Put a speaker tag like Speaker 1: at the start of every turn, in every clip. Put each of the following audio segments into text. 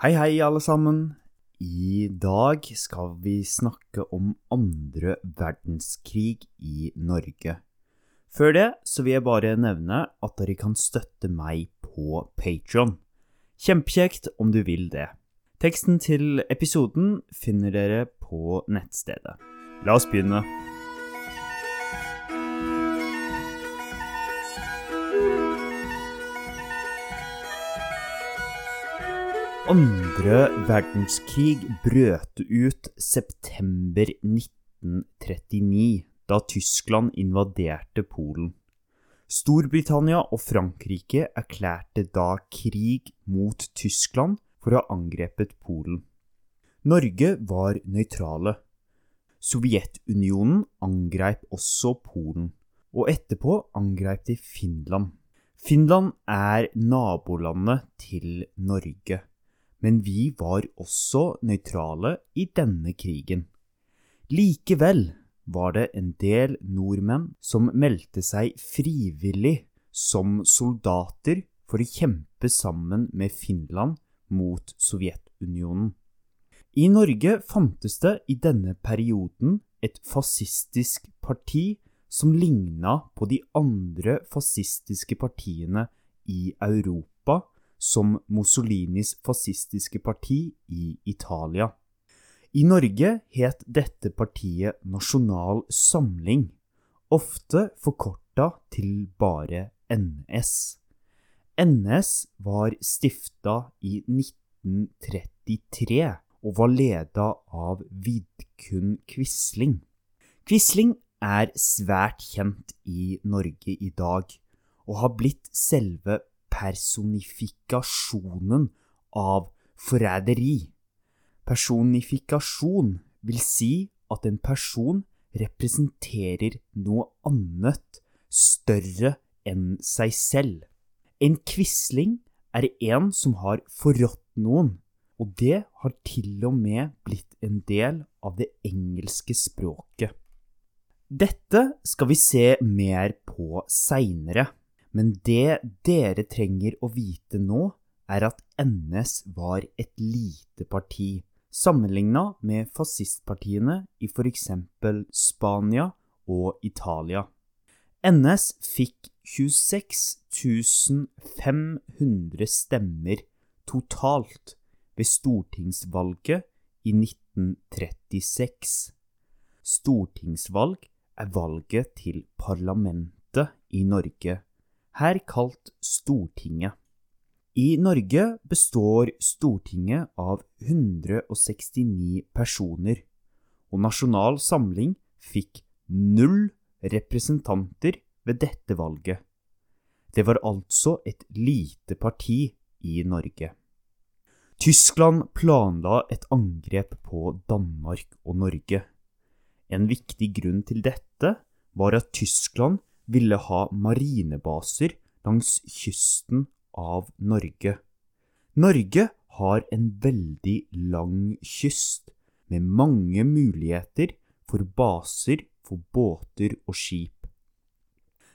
Speaker 1: Hei, hei, alle sammen. I dag skal vi snakke om andre verdenskrig i Norge. Før det så vil jeg bare nevne at dere kan støtte meg på Patron. Kjempekjekt om du vil det. Teksten til episoden finner dere på nettstedet. La oss begynne. Andre verdenskrig brøt ut september 1939, da Tyskland invaderte Polen. Storbritannia og Frankrike erklærte da krig mot Tyskland for å ha angrepet Polen. Norge var nøytrale. Sovjetunionen angrep også Polen, og etterpå angrep de Finland. Finland er nabolandet til Norge men vi var også nøytrale i denne krigen. Likevel var det en del nordmenn som meldte seg frivillig som soldater for å kjempe sammen med Finland mot Sovjetunionen. I Norge fantes det i denne perioden et fascistisk parti som ligna på de andre fascistiske partiene i Europa som Mussolinis fascistiske parti i Italia. I Norge het dette partiet Nasjonal Samling, ofte forkorta til bare NS. NS var stifta i 1933 og var leda av Vidkun Quisling. Quisling er svært kjent i Norge i dag, og har blitt selve personifikasjonen av forræderi. Personifikasjon vil si at en person representerer noe annet, større enn seg selv. En quisling er en som har forrådt noen, og det har til og med blitt en del av det engelske språket. Dette skal vi se mer på seinere. Men det dere trenger å vite nå, er at NS var et lite parti, sammenligna med fascistpartiene i f.eks. Spania og Italia. NS fikk 26 500 stemmer totalt ved stortingsvalget i 1936. Stortingsvalg er valget til parlamentet i Norge her kalt Stortinget. I Norge består Stortinget av 169 personer, og Nasjonal Samling fikk null representanter ved dette valget. Det var altså et lite parti i Norge. Tyskland planla et angrep på Danmark og Norge. En viktig grunn til dette var at Tyskland ville ha marinebaser langs kysten av Norge. Norge har en veldig lang kyst, med mange muligheter for baser for båter og skip.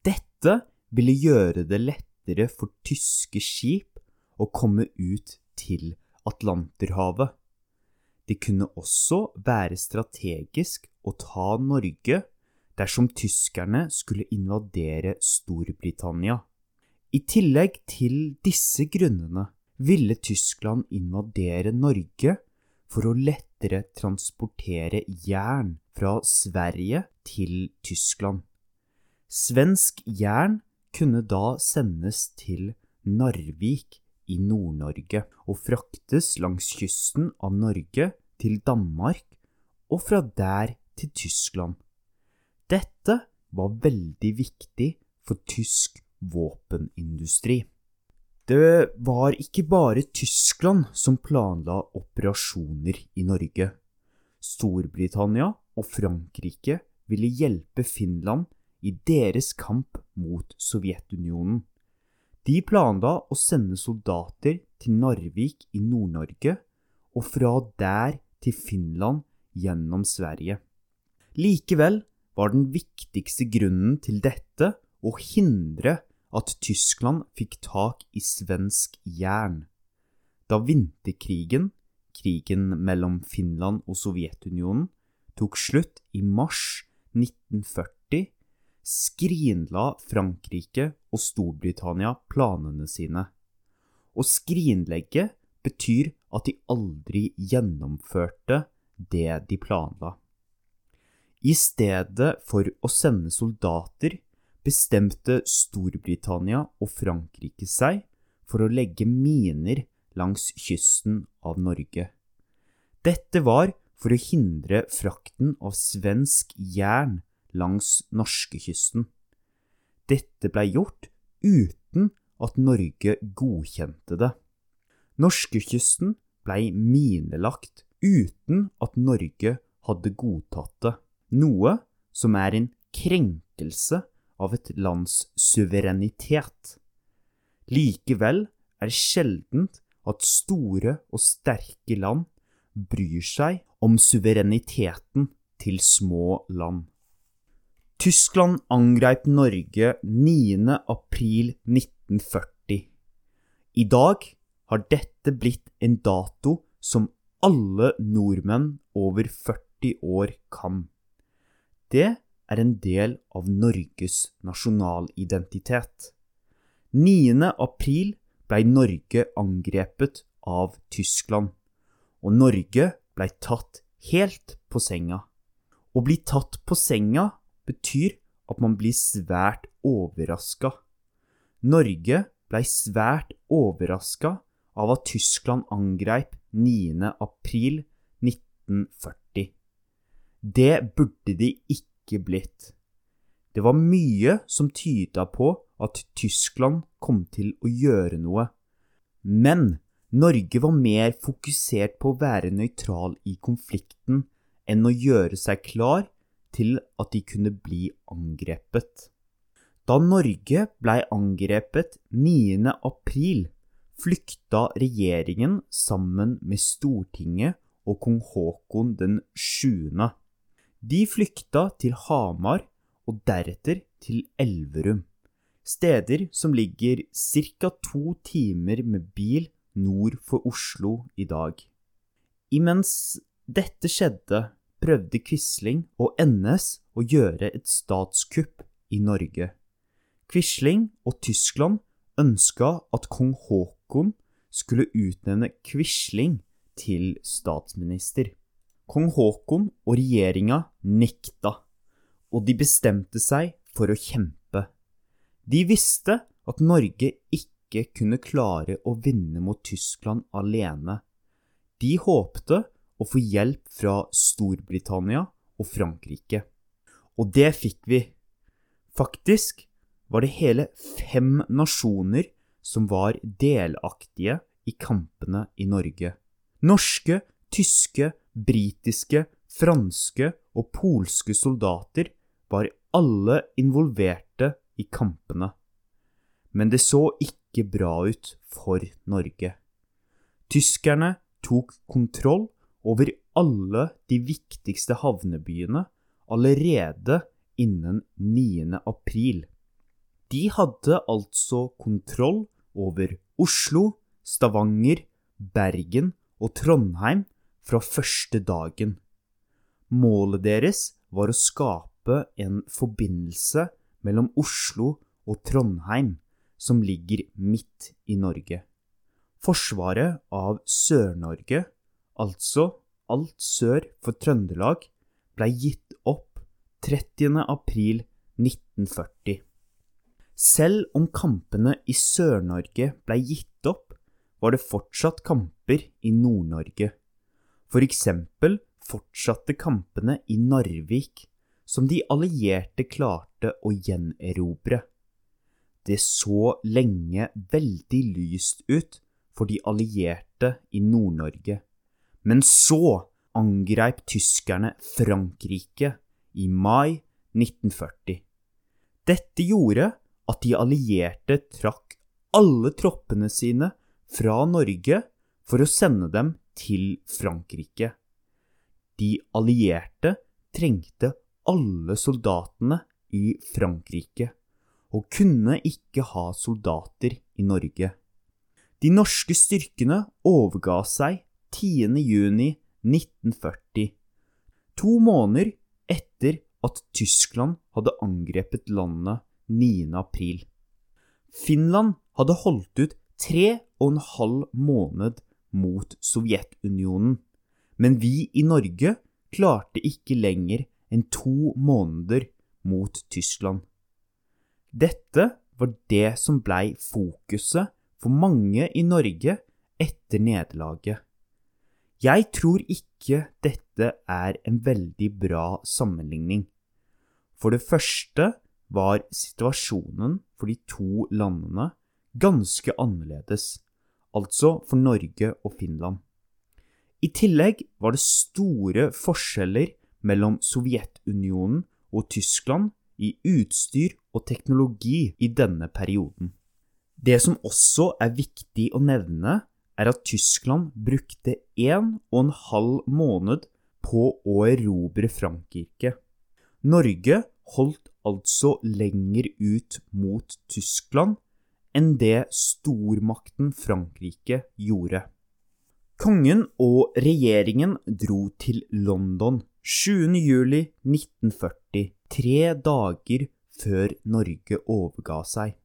Speaker 1: Dette ville gjøre det lettere for tyske skip å komme ut til Atlanterhavet. Det kunne også være strategisk å ta Norge dersom tyskerne skulle invadere Storbritannia. I tillegg til disse grunnene ville Tyskland invadere Norge for å lettere transportere jern fra Sverige til Tyskland. Svensk jern kunne da sendes til Narvik i Nord-Norge og fraktes langs kysten av Norge til Danmark og fra der til Tyskland. Dette var veldig viktig for tysk våpenindustri. Det var ikke bare Tyskland som planla operasjoner i Norge. Storbritannia og Frankrike ville hjelpe Finland i deres kamp mot Sovjetunionen. De planla å sende soldater til Narvik i Nord-Norge, og fra der til Finland gjennom Sverige. Likevel var den viktigste grunnen til dette å hindre at Tyskland fikk tak i svensk jern. da vinterkrigen, krigen mellom Finland og Sovjetunionen, tok slutt i mars 1940, skrinla Frankrike og Storbritannia planene sine. Å skrinlegge betyr at de aldri gjennomførte det de planla. I stedet for å sende soldater bestemte Storbritannia og Frankrike seg for å legge miner langs kysten av Norge. Dette var for å hindre frakten av svensk jern langs norskekysten. Dette blei gjort uten at Norge godkjente det. Norskekysten blei minelagt uten at Norge hadde godtatt det, noe som er en krenkelse av et lands suverenitet. Likevel er det sjeldent at store og sterke land bryr seg om suvereniteten til små land. Tyskland angreip Norge 9. april 1940. I dag har dette blitt en dato som alle nordmenn over 40 år kan. Det er en del av Norges nasjonalidentitet. 9. april blei Norge angrepet av Tyskland, og Norge blei tatt helt på senga. Å bli tatt på senga betyr at man blir svært overraska. Norge blei svært overraska av at Tyskland angreip 9. april 1940. Det burde de ikke blitt. Det var mye som tyda på at Tyskland kom til å gjøre noe. Men Norge var mer fokusert på å være nøytral i konflikten enn å gjøre seg klar til at de kunne bli angrepet. Da Norge blei angrepet 9. april, flykta regjeringen sammen med Stortinget og kong Haakon den 7. De flykta til Hamar og deretter til Elverum, steder som ligger ca. to timer med bil nord for Oslo i dag. Imens dette skjedde, prøvde Quisling og NS å gjøre et statskupp i Norge. Quisling og Tyskland ønska at kong Haakon skulle utnevne Quisling til statsminister. Kong Haakon og regjeringa nekta, og de bestemte seg for å kjempe. De visste at Norge ikke kunne klare å vinne mot Tyskland alene. De håpte å få hjelp fra Storbritannia og Frankrike. Og det fikk vi. Faktisk var det hele fem nasjoner som var delaktige i kampene i Norge. Norske, tyske, britiske, franske og polske soldater var alle involverte i kampene. Men det så ikke bra ut for Norge. Tyskerne tok kontroll over alle de viktigste havnebyene allerede innen 9. april. De hadde altså kontroll over Oslo, Stavanger, Bergen og Trondheim fra første dagen. Målet deres var å skape en forbindelse mellom Oslo og Trondheim, som ligger midt i Norge. Forsvaret av Sør-Norge, altså alt sør for Trøndelag, blei gitt opp 30. april 1940. Selv om kampene i Sør-Norge blei gitt opp, var det fortsatt kamper i Nord-Norge. For eksempel fortsatte kampene i Narvik, som de allierte klarte å gjenerobre. Det så lenge veldig lyst ut for de allierte i Nord-Norge, men så angreip tyskerne Frankrike i mai 1940. Dette gjorde at de allierte trakk alle troppene sine fra Norge for å sende dem til Frankrike. De allierte trengte alle soldatene i Frankrike, og kunne ikke ha soldater i Norge. De norske styrkene overga seg 10. juni 1940, to måneder etter at Tyskland hadde angrepet landet 9. april. Finland hadde holdt ut tre og en halv måned mot Sovjetunionen, men vi i Norge klarte ikke lenger enn to måneder mot Tyskland. Dette var det som blei fokuset for mange i Norge etter nederlaget. Jeg tror ikke dette er en veldig bra sammenligning. For det første var situasjonen for de to landene ganske annerledes, altså for Norge og Finland. I tillegg var det store forskjeller mellom Sovjetunionen og Tyskland i utstyr og teknologi i denne perioden. Det som også er viktig å nevne, er at Tyskland brukte en og en halv måned på å erobre Frankrike. Norge holdt altså lenger ut mot Tyskland enn det stormakten Frankrike gjorde. Kongen og regjeringen dro til London 7. juli 1940, tre dager før Norge overga seg.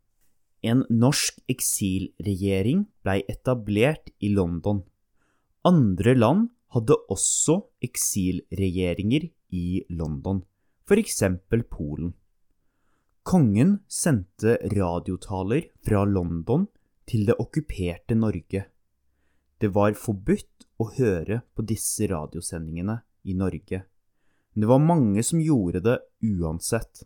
Speaker 1: En norsk eksilregjering blei etablert i London. Andre land hadde også eksilregjeringer i London, f.eks. Polen. Kongen sendte radiotaler fra London til det okkuperte Norge. Det var forbudt å høre på disse radiosendingene i Norge, men det var mange som gjorde det uansett.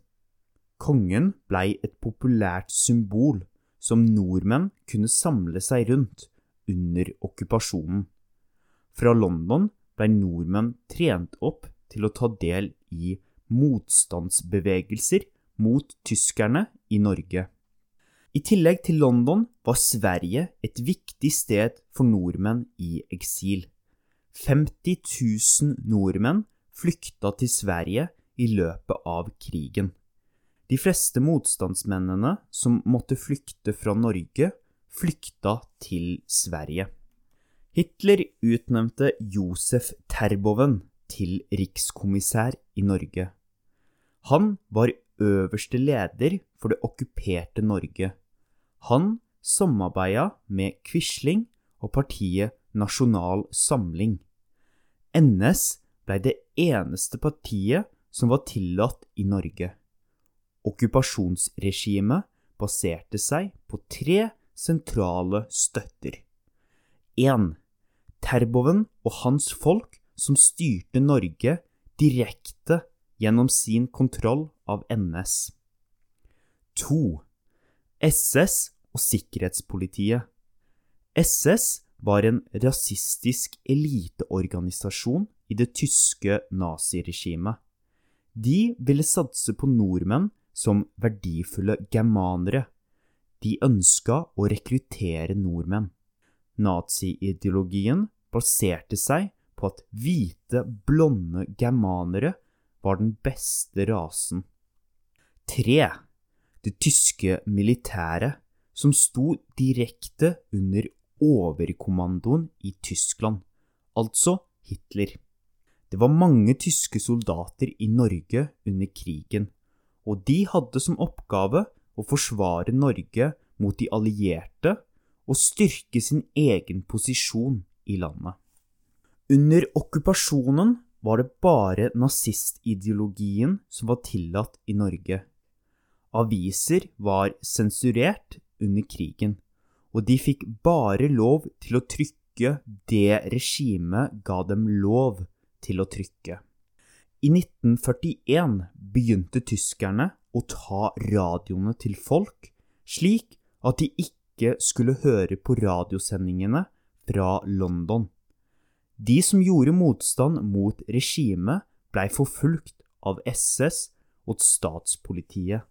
Speaker 1: Kongen blei et populært symbol som nordmenn kunne samle seg rundt under okkupasjonen. Fra London blei nordmenn trent opp til å ta del i motstandsbevegelser mot tyskerne i Norge. I tillegg til London var Sverige et viktig sted for nordmenn i eksil. 50 000 nordmenn flykta til Sverige i løpet av krigen. De fleste motstandsmennene som måtte flykte fra Norge, flykta til Sverige. Hitler utnevnte Josef Terboven til rikskommissær i Norge. Han var øverste leder for det okkuperte Norge. Han samarbeida med Quisling og partiet Nasjonal Samling. NS blei det eneste partiet som var tillatt i Norge. Okkupasjonsregimet baserte seg på tre sentrale støtter. 1. Terboven og hans folk som styrte Norge direkte gjennom sin kontroll av NS. 2. SS og sikkerhetspolitiet. SS var en rasistisk eliteorganisasjon i det tyske naziregimet. De ville satse på nordmenn som verdifulle germanere. De ønska å rekruttere nordmenn. Nazi-ideologien baserte seg på at hvite, blonde germanere var den beste rasen. 3. Det tyske militæret, som sto direkte under overkommandoen i Tyskland, altså Hitler. Det var mange tyske soldater i Norge under krigen, og de hadde som oppgave å forsvare Norge mot de allierte og styrke sin egen posisjon i landet. Under okkupasjonen var det bare nazistideologien som var tillatt i Norge. Aviser var sensurert under krigen, og de fikk bare lov til å trykke det regimet ga dem lov til å trykke. I 1941 begynte tyskerne å ta radioene til folk, slik at de ikke skulle høre på radiosendingene fra London. De som gjorde motstand mot regimet, blei forfulgt av SS og statspolitiet,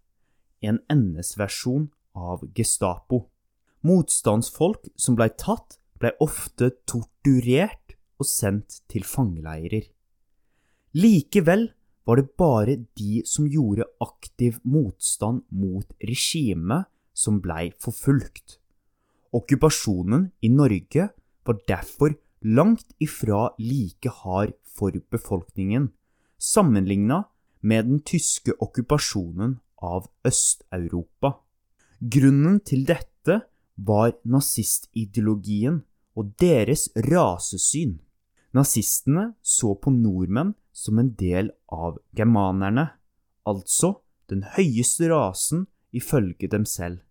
Speaker 1: en NS-versjon av Gestapo. Motstandsfolk som blei tatt, blei ofte torturert og sendt til fangeleirer. Likevel var det bare de som gjorde aktiv motstand mot regimet, som blei forfulgt. Okkupasjonen i Norge var derfor langt ifra like hard for befolkningen, sammenligna med den tyske okkupasjonen av Øst-Europa. Grunnen til dette var nazistideologien og deres rasesyn. Nazistene så på nordmenn som en del av germanerne, altså den høyeste rasen ifølge dem selv.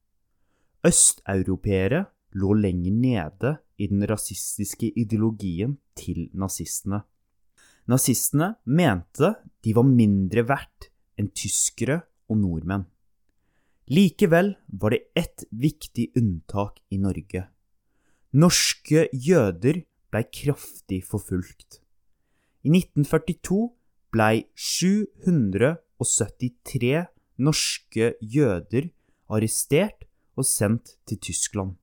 Speaker 1: Østeuropeere lå lenger nede i den rasistiske ideologien til nazistene. Nazistene mente de var mindre verdt enn tyskere og nordmenn. Likevel var det ett viktig unntak i Norge. Norske jøder blei kraftig forfulgt. I 1942 blei 773 norske jøder arrestert og sendt til Tyskland.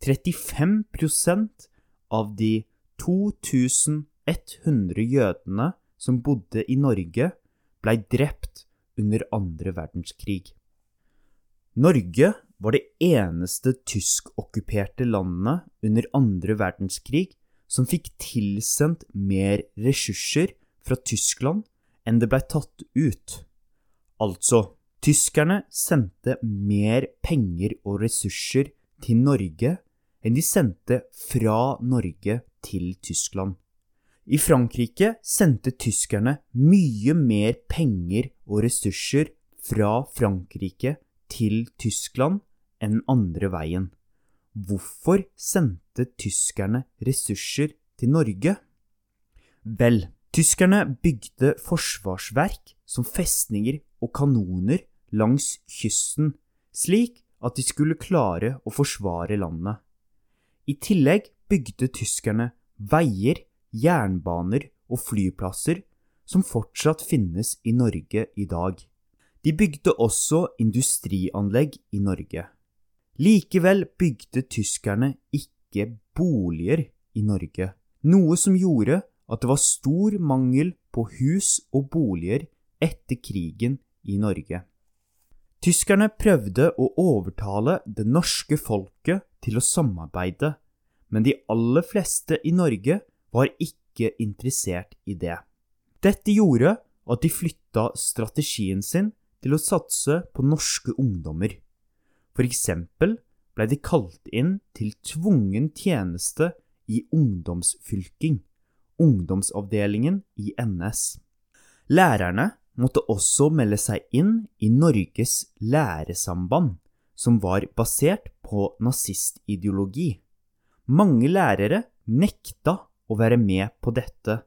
Speaker 1: 35% av de 2100 jødene som bodde i Norge, blei drept under andre verdenskrig. Norge var det eneste tyskokkuperte landet under andre verdenskrig som fikk tilsendt mer ressurser fra Tyskland enn det blei tatt ut. Altså, tyskerne sendte mer penger og ressurser til Norge enn de sendte fra Norge til Tyskland. I Frankrike sendte tyskerne mye mer penger og ressurser fra Frankrike til Tyskland enn andre veien. Hvorfor sendte tyskerne ressurser til Norge? Vel, tyskerne bygde forsvarsverk som festninger og kanoner langs kysten, slik at de skulle klare å forsvare landet. I tillegg bygde tyskerne veier, jernbaner og flyplasser som fortsatt finnes i Norge i dag. De bygde også industrianlegg i Norge. Likevel bygde tyskerne ikke boliger i Norge, noe som gjorde at det var stor mangel på hus og boliger etter krigen i Norge. Tyskerne prøvde å overtale det norske folket til å samarbeide, men de aller fleste i Norge var ikke interessert i det. Dette gjorde at de flytta strategien sin til å satse på norske ungdommer. For eksempel blei de kalt inn til tvungen tjeneste i ungdomsfylking, ungdomsavdelingen i NS. Lærerne måtte også melde seg inn i Norges læresamband, som var basert på nazistideologi. Mange lærere nekta å være med på dette.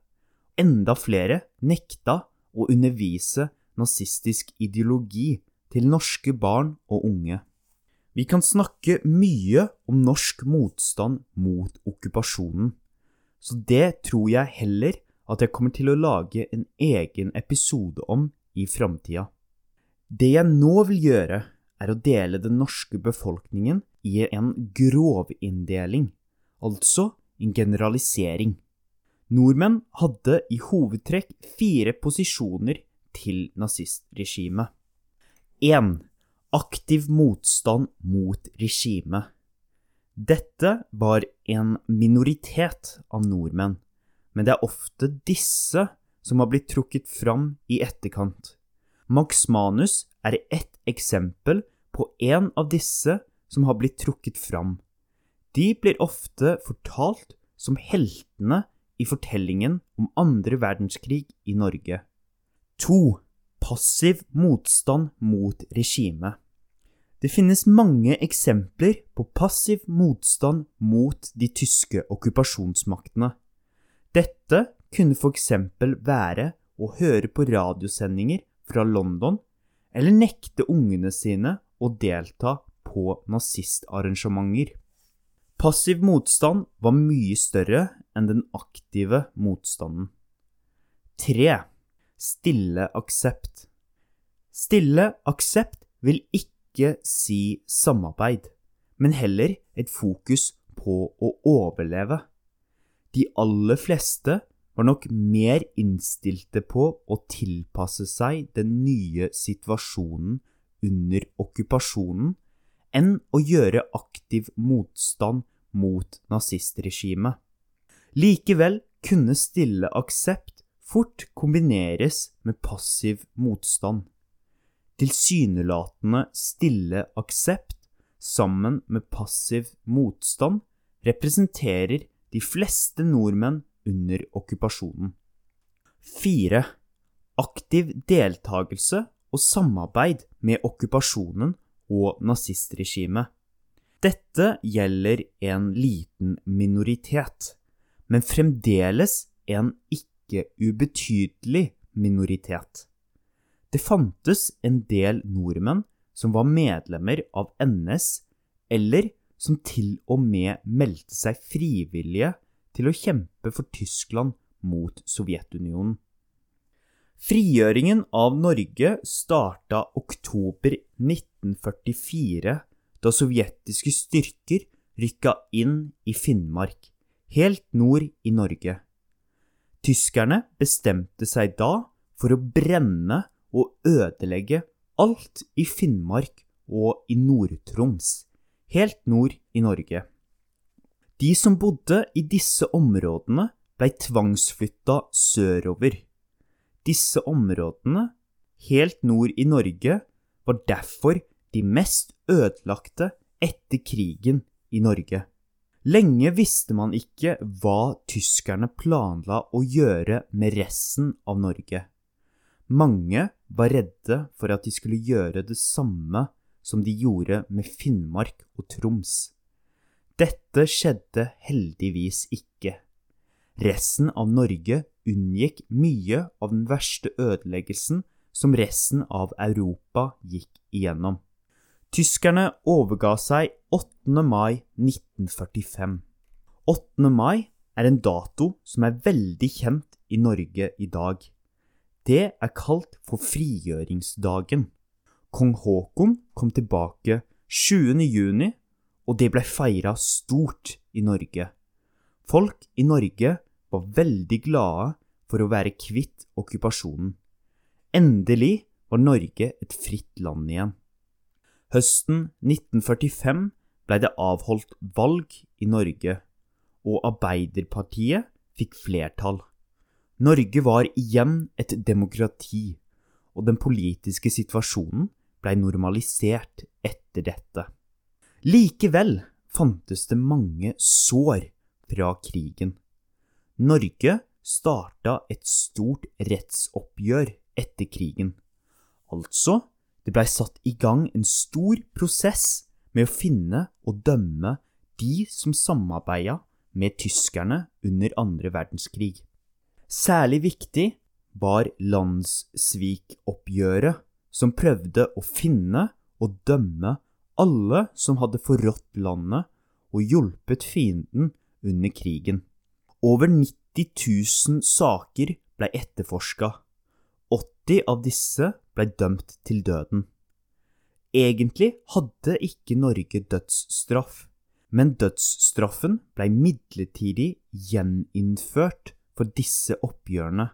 Speaker 1: Enda flere nekta å undervise nazistisk ideologi til norske barn og unge. Vi kan snakke mye om norsk motstand mot okkupasjonen, så det tror jeg heller at jeg kommer til å lage en egen episode om i framtida. Det jeg nå vil gjøre, er å dele den norske befolkningen i en grovinndeling, altså en generalisering. Nordmenn hadde i hovedtrekk fire posisjoner til nazistregimet. 1. Aktiv motstand mot regimet. Dette var en minoritet av nordmenn, men det er ofte disse som har blitt trukket fram i etterkant. Max Manus er ett eksempel på en av disse som har blitt trukket fram. De blir ofte fortalt som heltene i fortellingen om andre verdenskrig i Norge. 2. Passiv motstand mot regimet. Det finnes mange eksempler på passiv motstand mot de tyske okkupasjonsmaktene. Dette kunne eksempel være å høre på radiosendinger fra London, eller nekte ungene sine å delta på nazistarrangementer. Passiv motstand var mye større enn den aktive motstanden. 3. Stille aksept. Stille aksept vil ikke si samarbeid, men heller et fokus på å overleve. De aller fleste var nok mer innstilte på å tilpasse seg den nye situasjonen under okkupasjonen enn å gjøre aktiv motstand mot nazistregimet. Likevel kunne stille aksept fort kombineres med passiv motstand. Tilsynelatende stille aksept sammen med passiv motstand representerer de fleste nordmenn under okkupasjonen. 4. Aktiv deltakelse og samarbeid med okkupasjonen og nazistregimet. Dette gjelder en liten minoritet, men fremdeles en ikke ubetydelig minoritet. Det fantes en del nordmenn som var medlemmer av NS, eller som til og med meldte seg frivillige til å kjempe for Tyskland mot Sovjetunionen. Frigjøringen av Norge starta oktober 1944, da sovjetiske styrker rykka inn i Finnmark, helt nord i Norge. Tyskerne bestemte seg da for å brenne og ødelegge alt i Finnmark og i Nord-Troms, helt nord i Norge. De som bodde i disse områdene, blei tvangsflytta sørover. Disse områdene, helt nord i Norge, var derfor de mest ødelagte etter krigen i Norge. Lenge visste man ikke hva tyskerne planla å gjøre med resten av Norge. Mange var redde for at de skulle gjøre det samme som de gjorde med Finnmark og Troms. Dette skjedde heldigvis ikke. Resten av Norge unngikk mye av den verste ødeleggelsen som resten av Europa gikk igjennom. Tyskerne overga seg 8. mai 1945. 8. mai er en dato som er veldig kjent i Norge i dag. Det er kalt for frigjøringsdagen. Kong Haakon kom tilbake 20. juni, og det ble feira stort i Norge. Folk i Norge var veldig glade for å være kvitt okkupasjonen. Endelig var Norge et fritt land igjen. Høsten 1945 ble det avholdt valg i Norge, og Arbeiderpartiet fikk flertall. Norge var igjen et demokrati, og den politiske situasjonen blei normalisert etter dette. Likevel fantes det mange sår fra krigen. Norge starta et stort rettsoppgjør etter krigen. Altså, det blei satt i gang en stor prosess med å finne og dømme de som samarbeida med tyskerne under andre verdenskrig. Særlig viktig var landssvikoppgjøret, som prøvde å finne og dømme alle som hadde forrådt landet og hjulpet fienden under krigen. Over 90 000 saker ble etterforska. 80 av disse ble dømt til døden. Egentlig hadde ikke Norge dødsstraff, men dødsstraffen ble midlertidig gjeninnført for disse oppgjørene.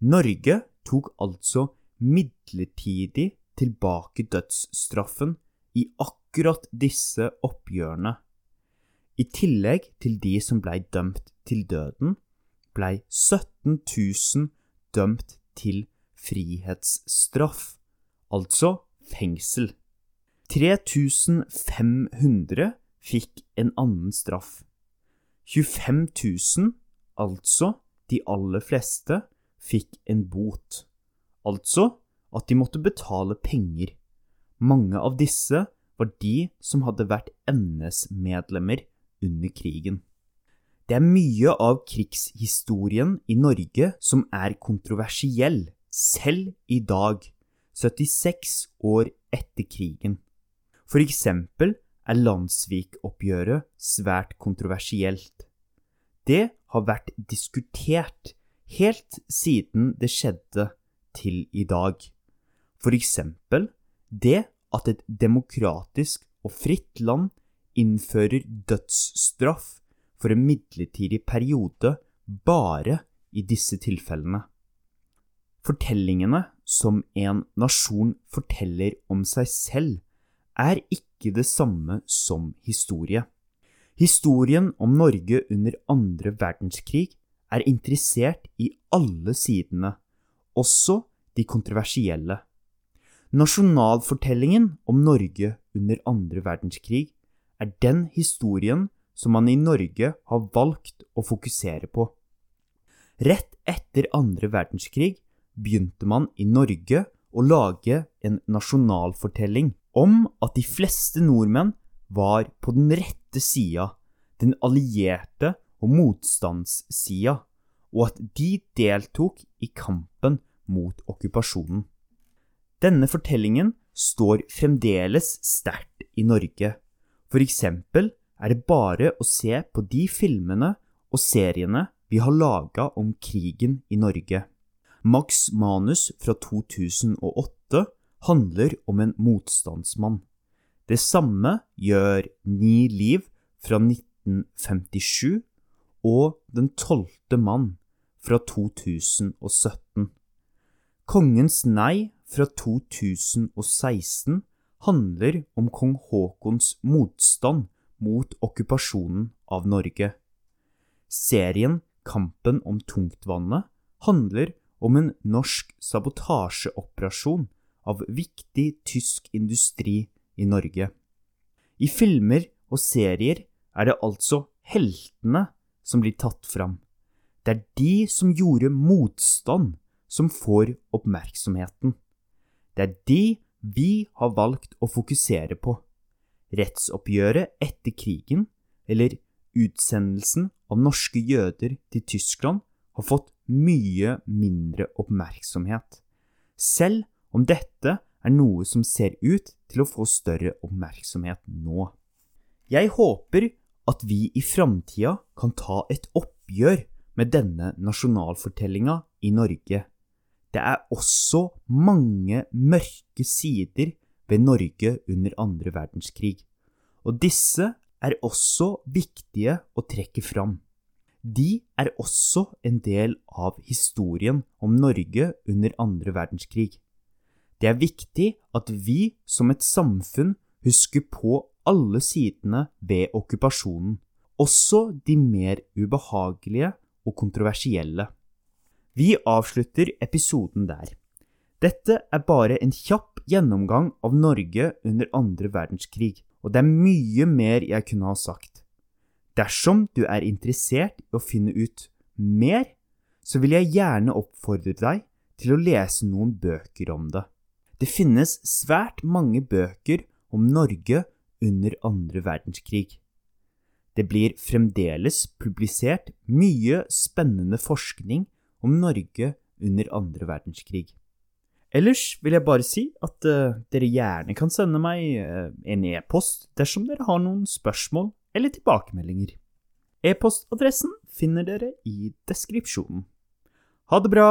Speaker 1: Norge tok altså midlertidig tilbake dødsstraffen i akkurat disse oppgjørene. I tillegg til de som blei dømt til døden, blei 17 000 dømt til frihetsstraff, altså fengsel. 3500 fikk en annen straff. 25 000 Altså, de aller fleste fikk en bot. Altså at de måtte betale penger. Mange av disse var de som hadde vært NS-medlemmer under krigen. Det er mye av krigshistorien i Norge som er kontroversiell, selv i dag, 76 år etter krigen. For eksempel er landssvikoppgjøret svært kontroversielt. Det har vært diskutert helt siden det skjedde til i dag. For eksempel det at et demokratisk og fritt land innfører dødsstraff for en midlertidig periode bare i disse tilfellene. Fortellingene som en nasjon forteller om seg selv, er ikke det samme som historie. Historien om Norge under andre verdenskrig er interessert i alle sidene, også de kontroversielle. Nasjonalfortellingen om Norge under andre verdenskrig er den historien som man i Norge har valgt å fokusere på. Rett etter andre verdenskrig begynte man i Norge å lage en nasjonalfortelling om at de fleste nordmenn var på den rette sida, den allierte og motstandssida, og at de deltok i kampen mot okkupasjonen. Denne fortellingen står fremdeles sterkt i Norge. For eksempel er det bare å se på de filmene og seriene vi har laga om krigen i Norge. Max Manus fra 2008 handler om en motstandsmann. Det samme gjør Ni liv fra 1957 og Den tolvte mann fra 2017. Kongens nei fra 2016 handler om kong Haakons motstand mot okkupasjonen av Norge. Serien Kampen om tungtvannet handler om en norsk sabotasjeoperasjon av viktig tysk industri i Norge. I filmer og serier er det altså heltene som blir tatt fram. Det er de som gjorde motstand, som får oppmerksomheten. Det er de vi har valgt å fokusere på. Rettsoppgjøret etter krigen, eller utsendelsen av norske jøder til Tyskland, har fått mye mindre oppmerksomhet, selv om dette er noe som ser ut til å få større oppmerksomhet nå. Jeg håper at vi i framtida kan ta et oppgjør med denne nasjonalfortellinga i Norge. Det er også mange mørke sider ved Norge under andre verdenskrig, og disse er også viktige å trekke fram. De er også en del av historien om Norge under andre verdenskrig. Det er viktig at vi som et samfunn husker på alle sidene ved okkupasjonen, også de mer ubehagelige og kontroversielle. Vi avslutter episoden der. Dette er bare en kjapp gjennomgang av Norge under andre verdenskrig, og det er mye mer jeg kunne ha sagt. Dersom du er interessert i å finne ut mer, så vil jeg gjerne oppfordre deg til å lese noen bøker om det. Det finnes svært mange bøker om Norge under andre verdenskrig. Det blir fremdeles publisert mye spennende forskning om Norge under andre verdenskrig. Ellers vil jeg bare si at uh, dere gjerne kan sende meg uh, en e-post dersom dere har noen spørsmål eller tilbakemeldinger. E-postadressen finner dere i deskripsjonen. Ha det bra!